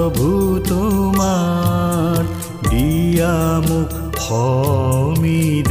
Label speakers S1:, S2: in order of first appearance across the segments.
S1: প্ৰভু তোমাৰ দিয়া মোক সমিধান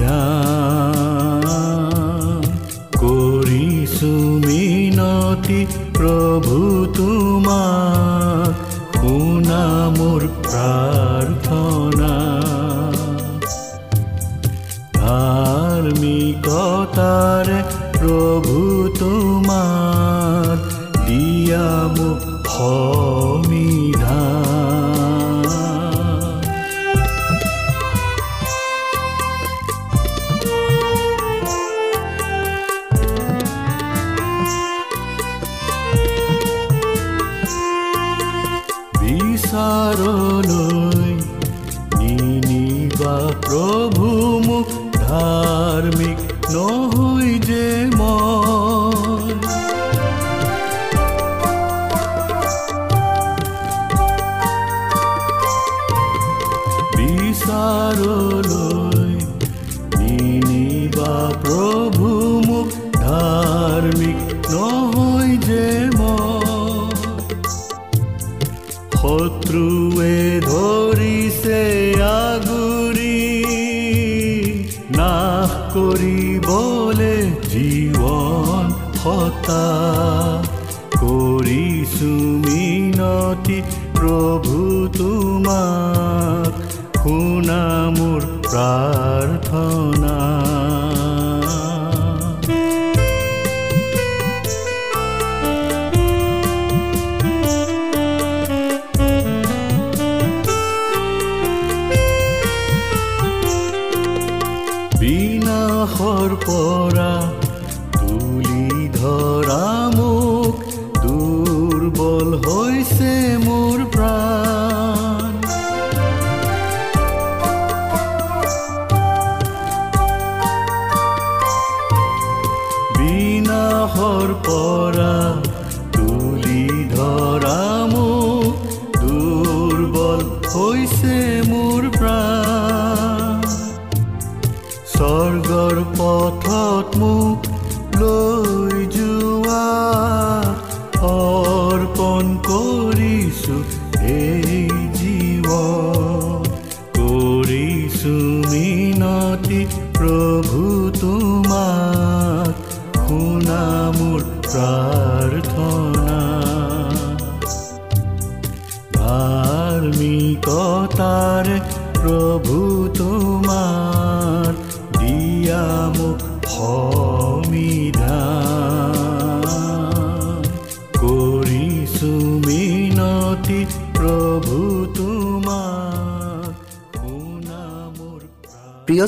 S1: প্ৰভু মোক ধাৰ্মিক নহয় যে মই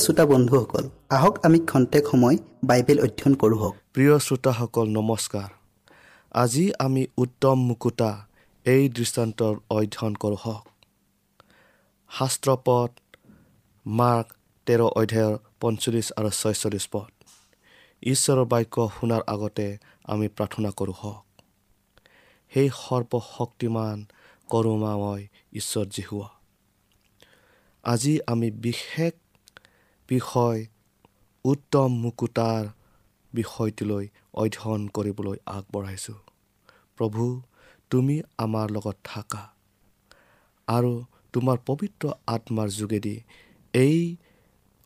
S2: শ্ৰোতা বন্ধুসকল আহক আমি খন্তেক সময় বাইবেল অধ্যয়ন কৰোঁ
S3: প্ৰিয় শ্ৰোতাসকল নমস্কাৰ। আজি আমি উত্তম মুকুতা এই দৃষ্টান্তৰ অধ্যয়ন কৰোঁ হওক। শাস্ত্ৰপদ মাৰ্ক তেৰ অধ্যায়ৰ পঞ্চল্লিছ আৰু ছয়চল্লিছ পদ। ঈশ্বৰৰ বাক্য শুনাৰ আগতে আমি প্ৰাৰ্থনা কৰোঁ হওক। সেই সৰ্বশক্তিমান কৰোমাময় ঈশ্বৰ জিহুৱা আজি আমি বিশেষ বিষয় উত্তম মুকুতাৰ বিষয়টোলৈ অধ্যয়ন কৰিবলৈ আগবঢ়াইছোঁ। প্ৰভু তুমি আমাৰ লগত থাকা আৰু তোমাৰ পবিত্ৰ আত্মাৰ যোগেদি এই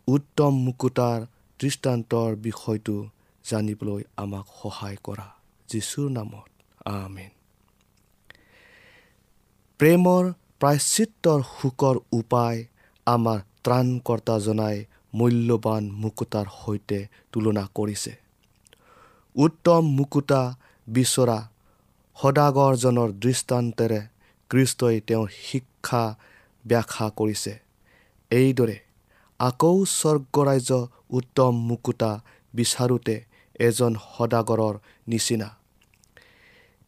S3: উত্তম মুকুতাৰ দৃষ্টান্তৰ বিষয়টো জানিবলৈ আমাক সহায় কৰা। যীশুৰ নামত আমেন। প্ৰেমৰ প্ৰায়চিত্ৰৰ সুকৰ উপায় আমাৰ ত্ৰাণকৰ্তাজনাই মূল্যৱান মুকুতাৰ সৈতে তুলনা কৰিছে। উত্তম মুকুতা বিচৰা সদাগৰজনৰ দৃষ্টান্তেৰে কৃষ্টই তেওঁৰ শিক্ষা ব্যাখ্যা কৰিছে। এইদৰে আকৌ স্বৰ্গৰাজ্য উত্তম মুকুতা বিচাৰোঁতে এজন সদাগৰৰ নিচিনা।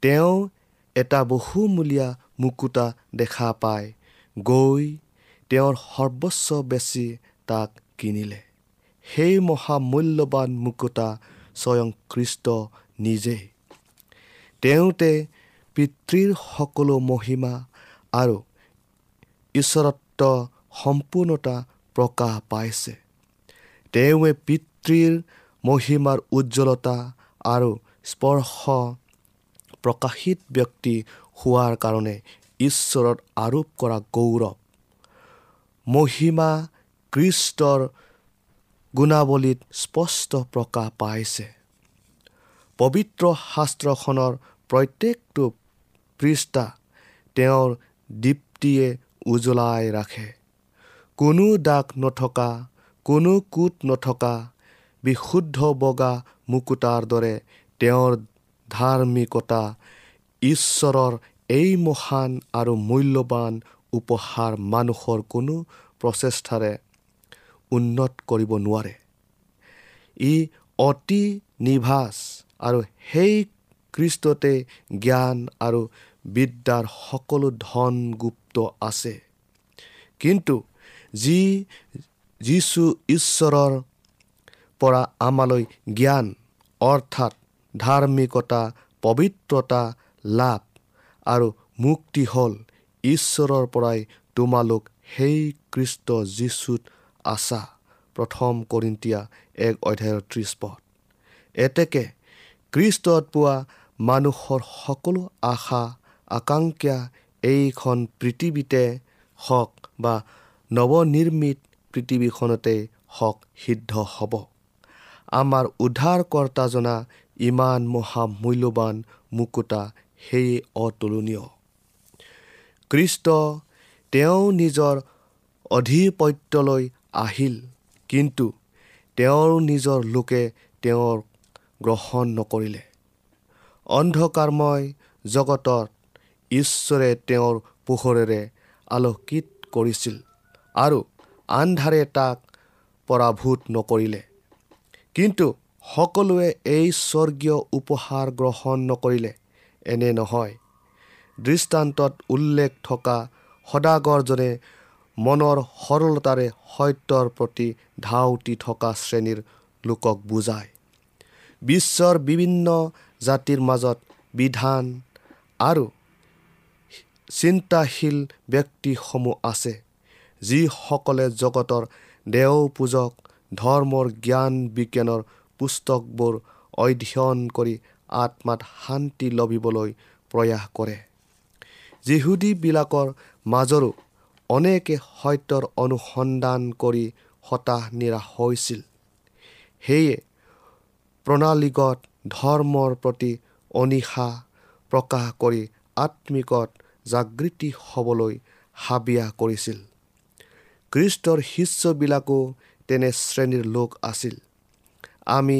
S3: তেওঁ এটা বহুমূলীয়া মুকুতা দেখা পায় গৈ তেওঁৰ সৰ্বস্ব বেচি তাক কিনিলে। সেই মহামূল্যৱান মুকুতা স্বয়ং খ্ৰীষ্ট নিজেই তেওঁতে পিতৃৰ সকলো মহিমা আৰু ঈশ্বৰত্ব সম্পূৰ্ণতা প্ৰকাশ পাইছে। তেওঁৱে পিতৃৰ মহিমাৰ উজ্জ্বলতা আৰু স্পৰ্শ প্ৰকাশিত ব্যক্তি হোৱাৰ কাৰণে ঈশ্বৰত আৰোপ কৰা গৌৰৱ। মহিমা কৃষ্টৰ গুণাৱলীত স্পষ্ট প্ৰকাশ পাইছে। পবিত্ৰ শাস্ত্ৰখনৰ প্ৰত্যেকটো পৃষ্ঠা তেওঁৰ দীপ্তিয়ে উজ্বলাই ৰাখে। কোনো দাগ নথকা কোনো কোট নথকা বিশুদ্ধ বগা মুকুতাৰ দৰে তেওঁৰ ধাৰ্মিকতা ঈশ্বৰৰ এই মহান আৰু মূল্যৱান উপহাৰ মানুহৰ কোনো প্ৰচেষ্টাৰে উন্নত কৰিব নোৱাৰে। ই অতি নিভাজ আৰু সেই কৃষ্টতে জ্ঞান আৰু বিদ্যাৰ সকলো ধন গুপ্ত আছে। কিন্তু যি যীশু ঈশ্বৰৰ পৰা আমালৈ জ্ঞান অৰ্থাৎ ধাৰ্মিকতা পবিত্ৰতা লাভ আৰু মুক্তি হ'ল ঈশ্বৰৰ পৰাই তোমালোক সেই কৃষ্ট যীশুত আছা প্ৰথম কৰিন্তীয়া এক অধ্যায়ৰ ত্ৰিছ পদ। এতেকে কৃষ্টত পোৱা মানুহৰ সকলো আশা আকাংক্ষা এইখন পৃথিৱীতে হওক বা নৱনিৰ্মিত পৃথিৱীখনতে হওক সিদ্ধ হ'ব। আমাৰ উদ্ধাৰকৰ্তাজনা ইমান মহামূল্যৱান মুকুতা সেয়ে অতুলনীয়। কৃষ্ট তেওঁ নিজৰ অধিপত্যলৈ আহিল। কিন্তু তেওঁৰ নিজৰ লোকে তেওঁৰ গ্ৰহণ নকৰিলে। অন্ধকাৰময় জগতত ঈশ্বৰে তেওঁৰ পোহৰেৰে আলোকিত কৰিছিল আৰু আন্ধাৰে তাক পৰাভূত নকৰিলে। কিন্তু সকলোৱে এই স্বৰ্গীয় উপহাৰ গ্ৰহণ নকৰিলে এনে নহয়। দৃষ্টান্তত উল্লেখ থকা সদাগৰজনে মনৰ সৰলতাৰে সত্যৰ প্ৰতি ধাউতি থকা শ্ৰেণীৰ লোকক বুজায়। বিশ্বৰ বিভিন্ন জাতিৰ মাজত বিধান আৰু চিন্তাশীল ব্যক্তিসমূহ আছে যিসকলে জগতৰ দেও পূজক ধৰ্মৰ জ্ঞান বিজ্ঞানৰ পুস্তকবোৰ অধ্যয়ন কৰি আত্মাত শান্তি লভিবলৈ প্ৰয়াস কৰে। যিহুদীবিলাকৰ মাজৰো অনেকে সত্যৰ অনুসন্ধান কৰি হতাশ নিৰাশ হৈছিল। সেয়ে প্ৰণালীগত ধৰ্মৰ প্ৰতি অনিশা প্ৰকাশ কৰি আত্মিকত জাগৃতি হ'বলৈ হাবিয়া কৰিছিল। খ্ৰীষ্টৰ শিষ্যবিলাকো তেনে শ্ৰেণীৰ লোক আছিল। আমি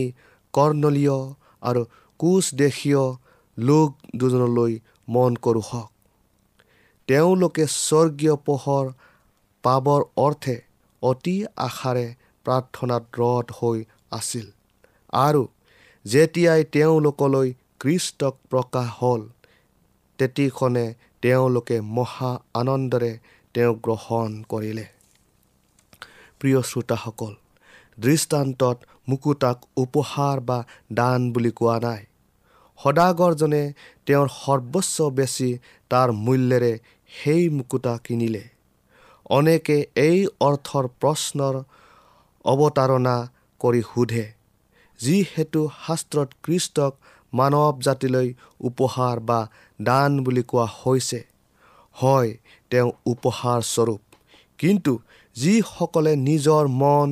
S3: কৰ্ণলীয় আৰু কোচদেশীয় লোক দুজনলৈ মন কৰোঁ হওক। তেওঁলোকে স্বৰ্গীয় পোহৰ পাবৰ অৰ্থে অতি আশাৰে প্ৰাৰ্থনাত ৰদ হৈ আছিল। আৰু যেতিয়াই তেওঁলোকলৈ কৃষ্টক প্ৰকাশ হ'ল তেতিখনে তেওঁলোকে মহা আনন্দৰে তেওঁক গ্ৰহণ কৰিলে। প্ৰিয় শ্ৰোতাসকল দৃষ্টান্তত মুকুতাক উপহাৰ বা দান বুলি কোৱা নাই। সদাগৰজনে তেওঁৰ সৰ্বোচ্চ বেছি তাৰ মূল্যেৰে সেই মুকুতা কিনিলে। অনেকে এই অৰ্থৰ প্ৰশ্নৰ অৱতাৰণা কৰি সোধে যিহেতু শাস্ত্ৰত কৃষ্টক মানৱ জাতিলৈ উপহাৰ বা দান বুলি কোৱা হৈছে হয় তেওঁ উপহাৰ স্বৰূপ। কিন্তু যিসকলে নিজৰ মন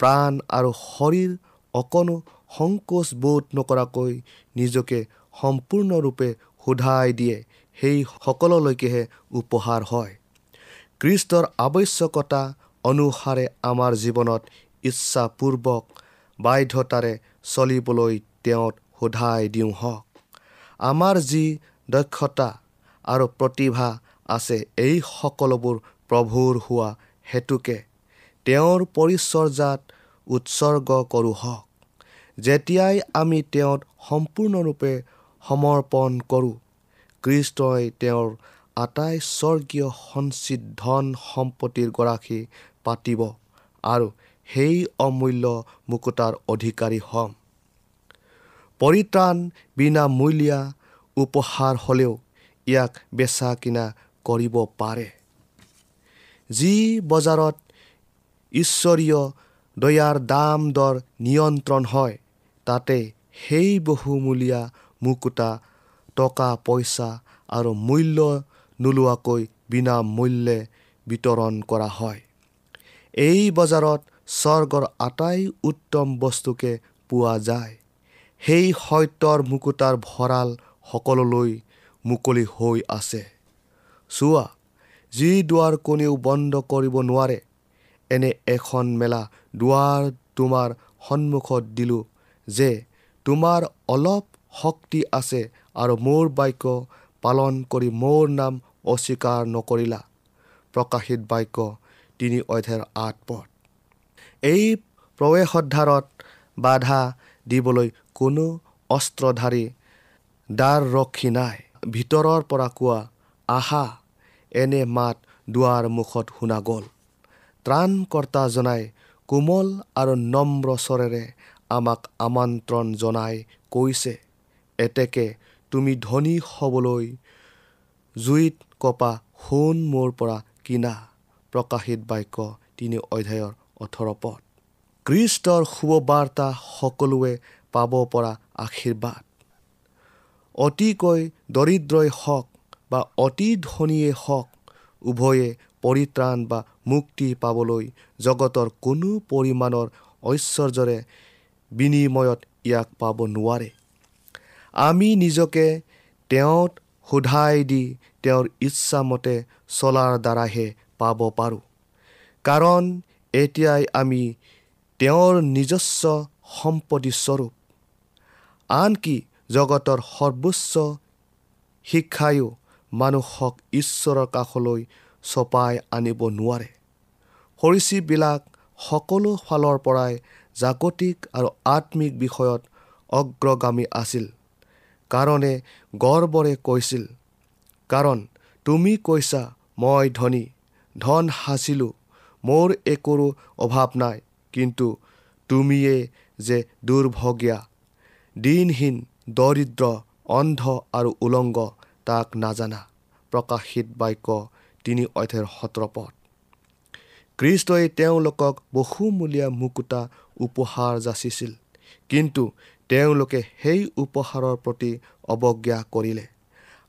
S3: প্ৰাণ আৰু শৰীৰ অকণো সংকোচ বোধ নকৰাকৈ নিজকে সম্পূৰ্ণৰূপে সোধাই দিয়ে সেই সকললৈকেহে উপহাৰ হয়। কৃষ্টৰ আৱশ্যকতা অনুসাৰে আমাৰ জীৱনত ইচ্ছাপূৰ্বক বাধ্যতাৰে চলিবলৈ তেওঁত সোধাই দিওঁ হওক। আমাৰ যি দক্ষতা আৰু প্ৰতিভা আছে এই সকলোবোৰ প্ৰভুৰ হোৱা হেতুকে তেওঁৰ পৰিচৰ্যাত উৎসৰ্গ কৰোঁ হওক। যেতিয়াই আমি তেওঁত সম্পূৰ্ণৰূপে সমৰ্পণ কৰোঁ কৃষ্টই তেওঁৰ আটাই স্বৰ্গীয় সঞ্চিত ধন সম্পত্তিৰ গৰাকী পাতিব আৰু সেই অমূল্য মুকুতাৰ অধিকাৰী হ'ম। পৰিত্ৰাণ বিনামূলীয়া উপহাৰ হ'লেও ইয়াক বেচা কিনা কৰিব পাৰে। যি বজাৰত ঈশ্বৰীয় দয়াৰ দাম দৰ নিয়ন্ত্ৰণ হয় তাতে সেই বহুমূলীয়া মুকুতা টকা পইচা আৰু মূল্য নোলোৱাকৈ বিনামূল্যে বিতৰণ কৰা হয়। এই বজাৰত স্বৰ্গৰ আটাই উত্তম বস্তুকে পোৱা যায়। সেই সত্যৰ মুকুতাৰ ভঁৰাল সকলোলৈ মুকলি হৈ আছে। চোৱা যি দুৱাৰ কোনেও বন্ধ কৰিব নোৱাৰে এনে এখন মেলা দুৱাৰ তোমাৰ সন্মুখত দিলোঁ যে তোমাৰ অলপ শক্তি আছে আৰু মোৰ বাক্য পালন কৰি মোৰ নাম অস্বীকাৰ নকৰিলা। প্ৰকাশিত বাক্য তিনি অধ্যায়ৰ আঠ পথ এই প্ৰৱেশোদ্ধাৰত বাধা দিবলৈ কোনো অস্ত্ৰধাৰী দ্বাৰৰক্ষী নাই। ভিতৰৰ পৰা কোৱা আহা! এনে মাত দুৱাৰ মুখত শুনা গ'ল। ত্ৰাণকৰ্তা জনাই কোমল আৰু নম্ৰ স্বৰেৰে আমাক আমন্ত্ৰণ জনাই কৈছে এতেকে তুমি ধনী হ'বলৈ জুইত কপা সোণ মোৰ পৰা কিনা প্ৰকাশিত বাক্য তিনি অধ্যায়ৰ ওঠৰ পথ কৃষ্টৰ শুভবাৰ্তা সকলোৱে পাব পৰা আশীৰ্বাদ। অতিকৈ দৰিদ্ৰই হওক বা অতি ধনীয়ে হওক উভয়ে পৰিত্ৰাণ বা মুক্তি পাবলৈ জগতৰ কোনো পৰিমাণৰ ঐশ্বৰ্যৰে বিনিময়ত ইয়াক পাব নোৱাৰে। আমি নিজকে তেওঁত সোধাই দি তেওঁৰ ইচ্ছামতে চলাৰ দ্বাৰাহে পাব পাৰোঁ। কাৰণ এতিয়াই আমি তেওঁৰ নিজস্ব সম্পত্তিস্বৰূপ আনকি জগতৰ সৰ্বোচ্চ শিক্ষায়ো মানুহক ঈশ্বৰৰ কাষলৈ চপাই আনিব নোৱাৰে। সৰীচীবিলাক সকলো ফালৰ পৰাই জাগতিক আৰু আত্মিক বিষয়ত অগ্ৰগামী আছিল। কাৰণে গৰ্বৰে কৈছিল কাৰণ তুমি কৈছা মই ধনী ধন সাঁচিলোঁ মোৰ একোৰো অভাৱ নাই কিন্তু তুমিয়ে যে দুৰ্ভগীয়া দিনহীন দৰিদ্ৰ অন্ধ আৰু উলংগ তাক নাজানা প্ৰকাশিত বাক্য তিনি অধ্যায়ৰ সত্ৰপথ কৃষ্টই তেওঁলোকক বহুমূলীয়া মুকুতা উপহাৰ যাচিছিল কিন্তু তেওঁলোকে সেই উপহাৰৰ প্ৰতি অৱজ্ঞা কৰিলে।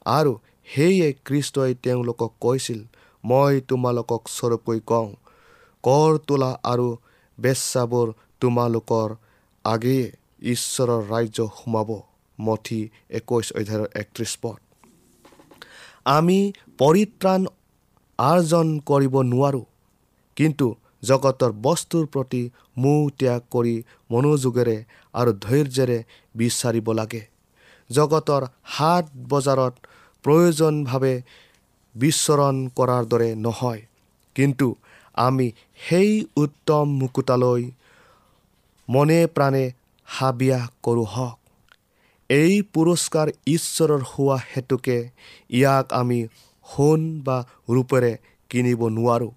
S3: আৰু সেয়ে কৃষ্টই তেওঁলোকক কৈছিল মই তোমালোকক স্বৰূপকৈ কওঁ কৰ তোলা আৰু বেচাবোৰ তোমালোকৰ আগেয়ে ঈশ্বৰৰ ৰাজ্য সোমাব। মঠি একৈছ অধ্যায়ৰ একত্ৰিছ পথ আমি পৰিত্ৰাণ আৰ্জন কৰিব নোৱাৰোঁ কিন্তু জগতৰ বস্তুৰ প্ৰতি মোহ ত্যাগ কৰি মনোযোগেৰে আৰু ধৈৰ্যেৰে বিচাৰিব লাগে। জগতৰ হাট বজাৰত প্ৰয়োজনভাৱে বিচৰণ কৰাৰ দৰে নহয়। কিন্তু আমি সেই উত্তম মুকুতালৈ মনে প্ৰাণে হাবিয়া কৰোঁ হওক। এই পুৰস্কাৰ ঈশ্বৰৰ হোৱা হেতুকে ইয়াক আমি সোণ বা ৰূপেৰে কিনিব নোৱাৰোঁ।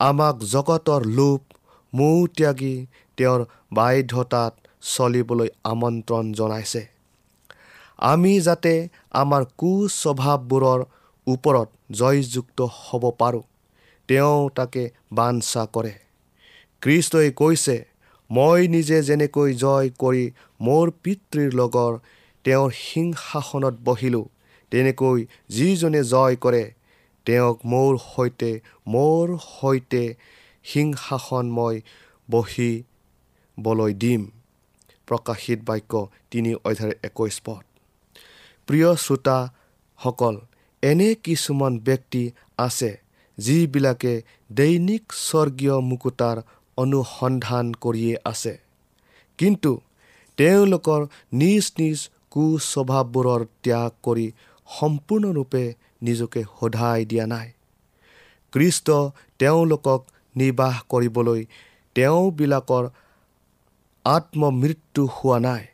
S3: আমাক জগতৰ লোভ মৌ ত্যাগী তেওঁৰ বাধ্যতাত চলিবলৈ আমন্ত্ৰণ জনাইছে। আমি যাতে আমাৰ কুস্বভাৱবোৰৰ ওপৰত জয়যুক্ত হ'ব পাৰোঁ তেওঁ তাকে বাঞ্ছা কৰে। কৃষ্টই কৈছে মই নিজে যেনেকৈ জয় কৰি মোৰ পিতৃৰ লগৰ তেওঁৰ সিংহাসনত বহিলোঁ তেনেকৈ যিজনে জয় কৰে তেওঁক মোৰ সৈতে মোৰ সৈতে সিংহাসন মই বহিবলৈ দিম। প্ৰকাশিত বাক্য তিনি অধ্যায় একৈছ পদ। প্ৰিয় শ্ৰোতাসকল এনে কিছুমান ব্যক্তি আছে যিবিলাকে দৈনিক স্বৰ্গীয় মুকুতাৰ অনুসন্ধান কৰিয়ে আছে। কিন্তু তেওঁলোকৰ নিজ নিজ কুস্বভাৱবোৰৰ ত্যাগ কৰি সম্পূৰ্ণৰূপে নিজকে সোধাই দিয়া নাই। কৃষ্ট তেওঁলোকক নিৰ্বাহ কৰিবলৈ তেওঁবিলাকৰ আত্মমৃত্যু হোৱা নাই।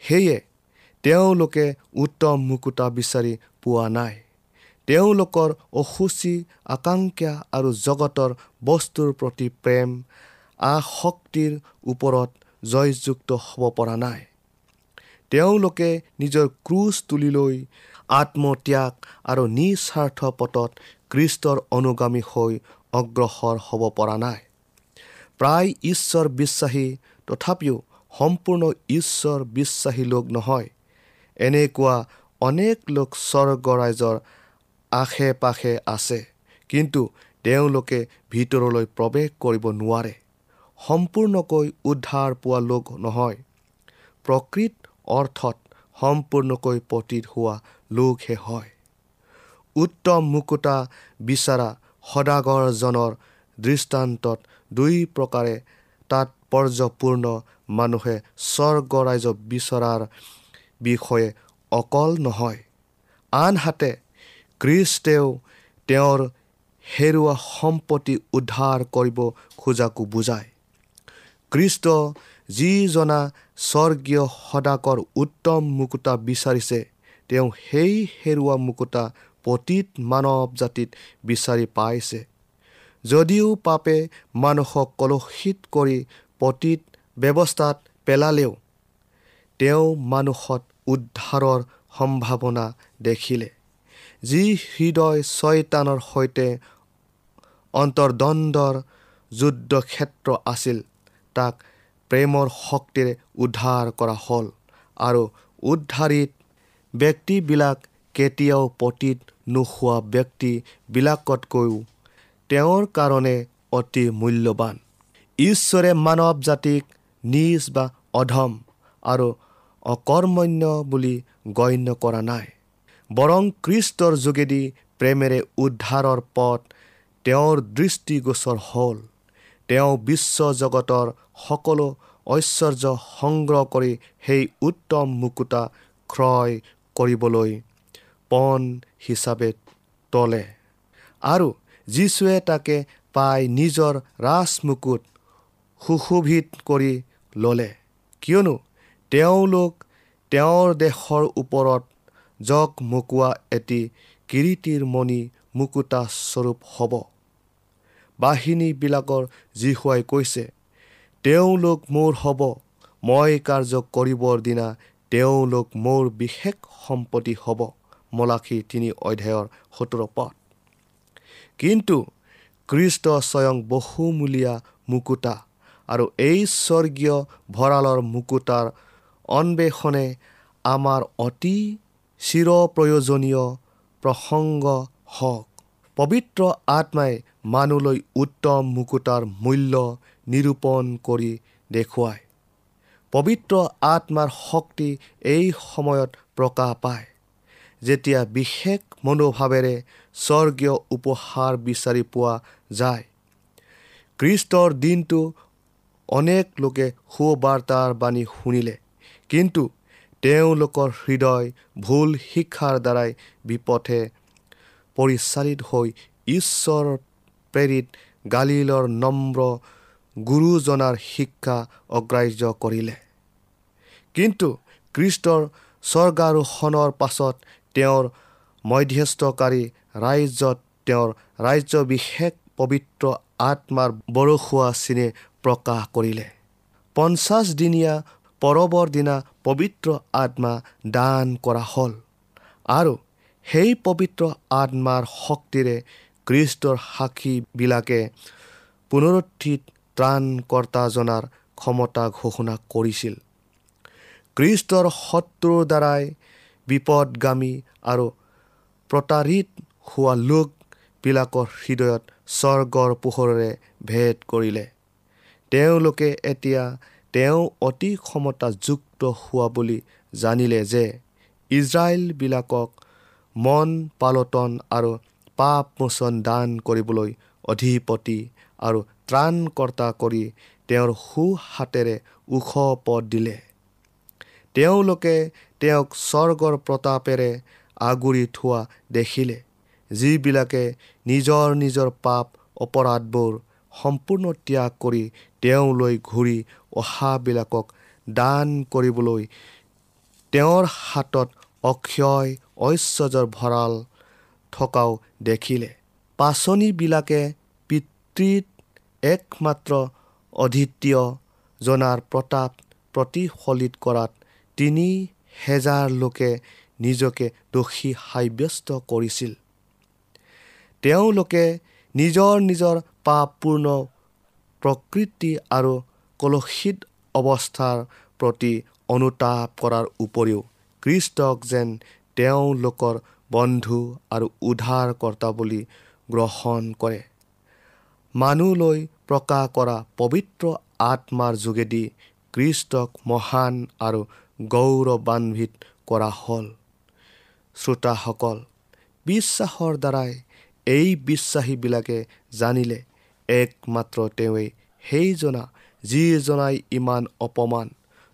S3: সেয়ে তেওঁলোকে উত্তম মুকুতা বিচাৰি পোৱা নাই। তেওঁলোকৰ অসুচী আকাংক্ষা আৰু জগতৰ বস্তুৰ প্ৰতি প্ৰেম আসক্তিৰ ওপৰত জয়যুক্ত হ'ব পৰা নাই। তেওঁলোকে নিজৰ ক্ৰুজ তুলি লৈ আত্মত্যাগ আৰু নিস্বাৰ্থ পথত কৃষ্টৰ অনুগামী হৈ অগ্ৰসৰ হ'ব পৰা নাই। প্ৰায় ঈশ্বৰ বিশ্বাসী তথাপিও সম্পূৰ্ণ ঈশ্বৰ বিশ্বাসী লোক নহয়। এনেকুৱা অনেক লোক স্বৰ্গ ৰাইজৰ আশে পাশে আছে কিন্তু তেওঁলোকে ভিতৰলৈ প্ৰৱেশ কৰিব নোৱাৰে। সম্পূৰ্ণকৈ উদ্ধাৰ পোৱা লোক নহয়। প্ৰকৃত অৰ্থত সম্পূৰ্ণকৈ পতীত হোৱা লোকহে হয়। উত্তম মুকুতা বিচৰা সদাগৰজনৰ দৃষ্টান্তত দুই প্ৰকাৰে তাৎপৰ্যপূৰ্ণ মানুহে স্বৰ্গ ৰাইজ বিচৰাৰ বিষয়ে অকল নহয় আনহাতে খ্ৰীষ্টেও তেওঁৰ হেৰুৱা সম্পত্তি উদ্ধাৰ কৰিব খোজাকো বুজায়। খ্ৰীষ্ট যিজনা স্বৰ্গীয় সদাকৰ উত্তম মুকুতা বিচাৰিছে তেওঁ সেই হেৰুৱা মুকুতা পতীত মানৱ জাতিত বিচাৰি পাইছে। যদিও পাপে মানুহক কলসিত কৰি পতীত ব্যৱস্থাত পেলালেও তেওঁ মানুহত উদ্ধাৰৰ সম্ভাৱনা দেখিলে যি হৃদয় ছয়তানৰ সৈতে অন্তৰ্দ্বন্দ্বৰ যুদ্ধক্ষেত্ৰ আছিল। তাক প্ৰেমৰ শক্তিৰে উদ্ধাৰ কৰা হ'ল আৰু উদ্ধাৰিত ব্যক্তিবিলাক কেতিয়াও পতীত নোহোৱা ব্যক্তিবিলাকতকৈও তেওঁৰ কাৰণে অতি মূল্যৱান ঈশ্বৰে মানৱ জাতিক নিজ বা অধম আৰু অকৰ্মণ্য বুলি গণ্য কৰা নাই। বৰং কৃষ্টৰ যোগেদি প্ৰেমেৰে উদ্ধাৰৰ পথ তেওঁৰ দৃষ্টিগোচৰ হ'ল। তেওঁ বিশ্ব জগতৰ সকলো ঐশ্বৰ্য সংগ্ৰহ কৰি সেই উত্তম মুকুতা ক্ৰয় কৰিবলৈ পণ হিচাপে তলে। আৰু যীশুৱে তাকে পাই নিজৰ ৰাজমুকুট সুশোভিত কৰি ল'লে। কিয়নো তেওঁলোক তেওঁৰ দেশৰ ওপৰত জকমকোৱা এটি কিৰিটিৰ মণি মুকুতা স্বৰূপ হ'ব। বাহিনীবিলাকৰ যীশুৱাই কৈছে তেওঁলোক মোৰ হ'ব মই কাৰ্য কৰিবৰ দিনা তেওঁলোক মোৰ বিশেষ সম্পত্তি হ'ব মলাখী তিনি অধ্যায়ৰ সোতৰ পথ কিন্তু কৃষ্ট স্বয়ং বহুমূলীয়া মুকুতা আৰু এই স্বৰ্গীয় ভঁৰালৰ মুকুতাৰ অন্বেষণে আমাৰ অতি চিৰ প্ৰয়োজনীয় প্ৰসংগ হওক। পবিত্ৰ আত্মাই মানুহলৈ উত্তম মুকুতাৰ মূল্য নিৰূপণ কৰি দেখুৱায়। পবিত্ৰ আত্মাৰ শক্তি এই সময়ত প্ৰকাশ পায়। যেতিয়া বিশেষ মনোভাৱেৰে স্বৰ্গীয় উপহাৰ বিচাৰি পোৱা যায়। কৃষ্টৰ দিনটো অনেক লোকে সুবাৰ্তাৰ বাণী শুনিলে কিন্তু তেওঁলোকৰ হৃদয় ভুল শিক্ষাৰ দ্বাৰাই বিপথে পৰিচালিত হৈ ঈশ্বৰ প্ৰেৰিত গালিলৰ নম্ৰ গুৰুজনাৰ শিক্ষা অগ্ৰাহ্য কৰিলে। কিন্তু কৃষ্টৰ স্বৰ্গাৰোহণৰ পাছত তেওঁৰ মধ্যস্থকাৰী ৰাজ্যত তেওঁৰ ৰাজ্য বিশেষ পবিত্ৰ আত্মাৰ বৰষুৱা চিনে প্ৰকাশ কৰিলে। পঞ্চাছ দিনীয়া পৰৱৰ দিনা পবিত্ৰ আত্মা দান কৰা হ'ল আৰু সেই পবিত্ৰ আত্মাৰ শক্তিৰে কৃষ্টৰ সাক্ষীবিলাকে পুনৰুত্থিত ত্ৰাণকৰ্তা জনাৰ ক্ষমতা ঘোষণা কৰিছিল। কৃষ্টৰ শত্ৰুৰ দ্বাৰাই বিপদগামী আৰু প্ৰতাৰিত হোৱা লোকবিলাকৰ হৃদয়ত স্বৰ্গৰ পোহৰেৰে ভেদ কৰিলে। তেওঁলোকে এতিয়া তেওঁ অতি ক্ষমতাযুক্ত হোৱা বুলি জানিলে যে ইজৰাইলবিলাকক মন পালটন আৰু পাপ মোচন দান কৰিবলৈ অধিপতি আৰু ত্ৰাণকৰ্তা কৰি তেওঁৰ সু হাতেৰে ওখ পদ দিলে। তেওঁলোকে তেওঁক স্বৰ্গৰ প্ৰতাপেৰে আগুৰি থোৱা দেখিলে যিবিলাকে নিজৰ নিজৰ পাপ অপৰাধবোৰ সম্পূৰ্ণ ত্যাগ কৰি তেওঁলৈ ঘূৰি অহাবিলাকক দান কৰিবলৈ তেওঁৰ হাতত অক্ষয় ঐশ্বৰ্যৰ ভঁৰাল থকাও দেখিলে। পাচনিবিলাকে পিতৃত একমাত্ৰ অদ্বিতীয় জনাৰ প্ৰতাপ প্ৰতিফলিত কৰাত তিনি হেজাৰ লোকে নিজকে দোষী সাব্যস্ত কৰিছিল। তেওঁলোকে নিজৰ নিজৰ পাপপূৰ্ণ প্ৰকৃতি আৰু কলসিত অৱস্থাৰ প্ৰতি অনুতাপ কৰাৰ উপৰিও কৃষ্টক যেন তেওঁলোকৰ বন্ধু আৰু উদ্ধাৰকৰ্তা বুলি গ্ৰহণ কৰে। মানুহলৈ প্ৰকাশ কৰা পবিত্ৰ আত্মাৰ যোগেদি কৃষ্টক মহান আৰু গৌৰৱান্বিত কৰা হ'ল। শ্ৰোতাসকল বিশ্বাসৰ দ্বাৰাই এই বিশ্বাসীবিলাকে জানিলে একমাত্ৰ তেওঁৱেই সেইজনা যিজনাই ইমান অপমান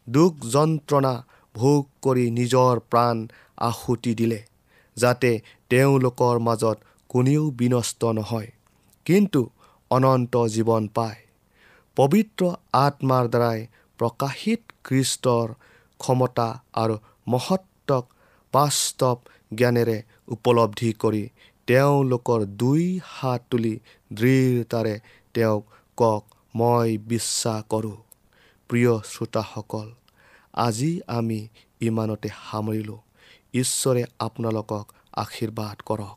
S3: দুখ যন্ত্ৰণা ভোগ কৰি নিজৰ প্ৰাণ আহুতি দিলে যাতে তেওঁলোকৰ মাজত কোনেও বিনষ্ট নহয়। কিন্তু অনন্ত জীৱন পায়। পবিত্ৰ আত্মাৰ দ্বাৰাই প্ৰকাশিত কৃষ্টৰ ক্ষমতা আৰু মহত্বক বাস্তৱ জ্ঞানেৰে উপলব্ধি কৰি তেওঁলোকৰ দুই হাত তুলি দৃঢ়তাৰে তেওঁক কওক মই বিশ্বাস কৰোঁ। প্ৰিয় শ্ৰোতাসকল আজি আমি ইমানতে সামৰিলোঁ। ঈশ্বৰে আপোনালোকক আশীৰ্বাদ কৰক।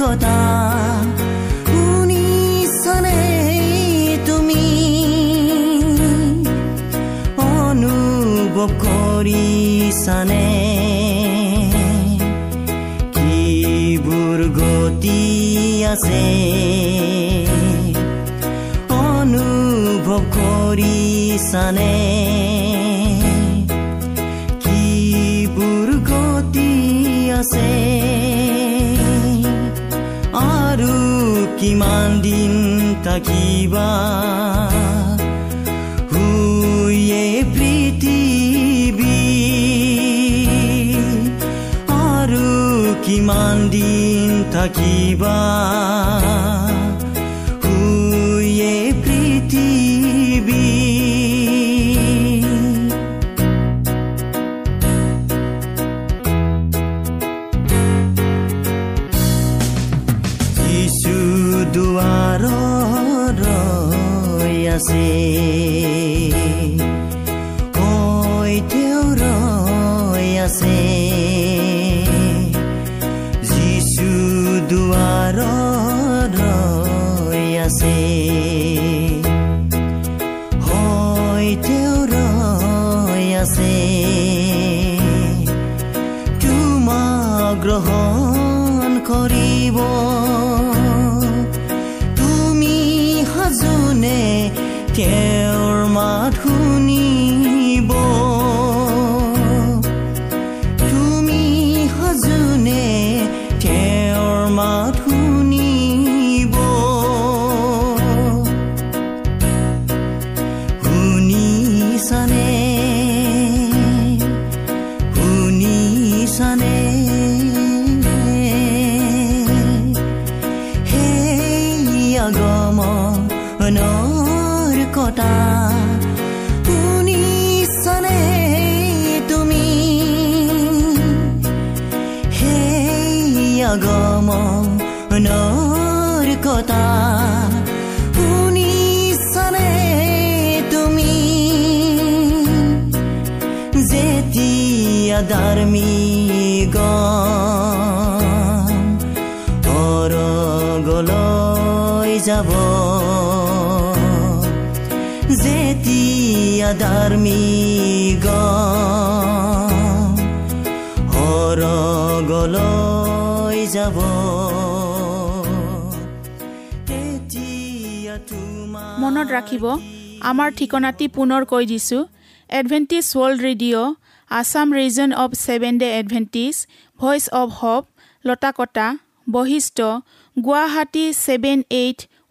S4: কথা শুনিছানে তুমি অনুভৱ কৰিছানে কিবোৰ গতি আছে অনুভৱ কৰিছানে কিবোৰ গতি আছে কিমান দিন থাকিবা শুয়ে পৃথিৱী আৰু কিমান দিন থাকিবা যাব যেতিয়া ধাৰ্মিক অৰগলৈ যাব
S5: মনত ৰাখিব আমাৰ ঠিকনাটি পুনৰ কৈ দিছোঁ। Adventist World Radio' Assam region of Seven Day Adventist Voice of Hope Latakata Basistha Guwahati seven eight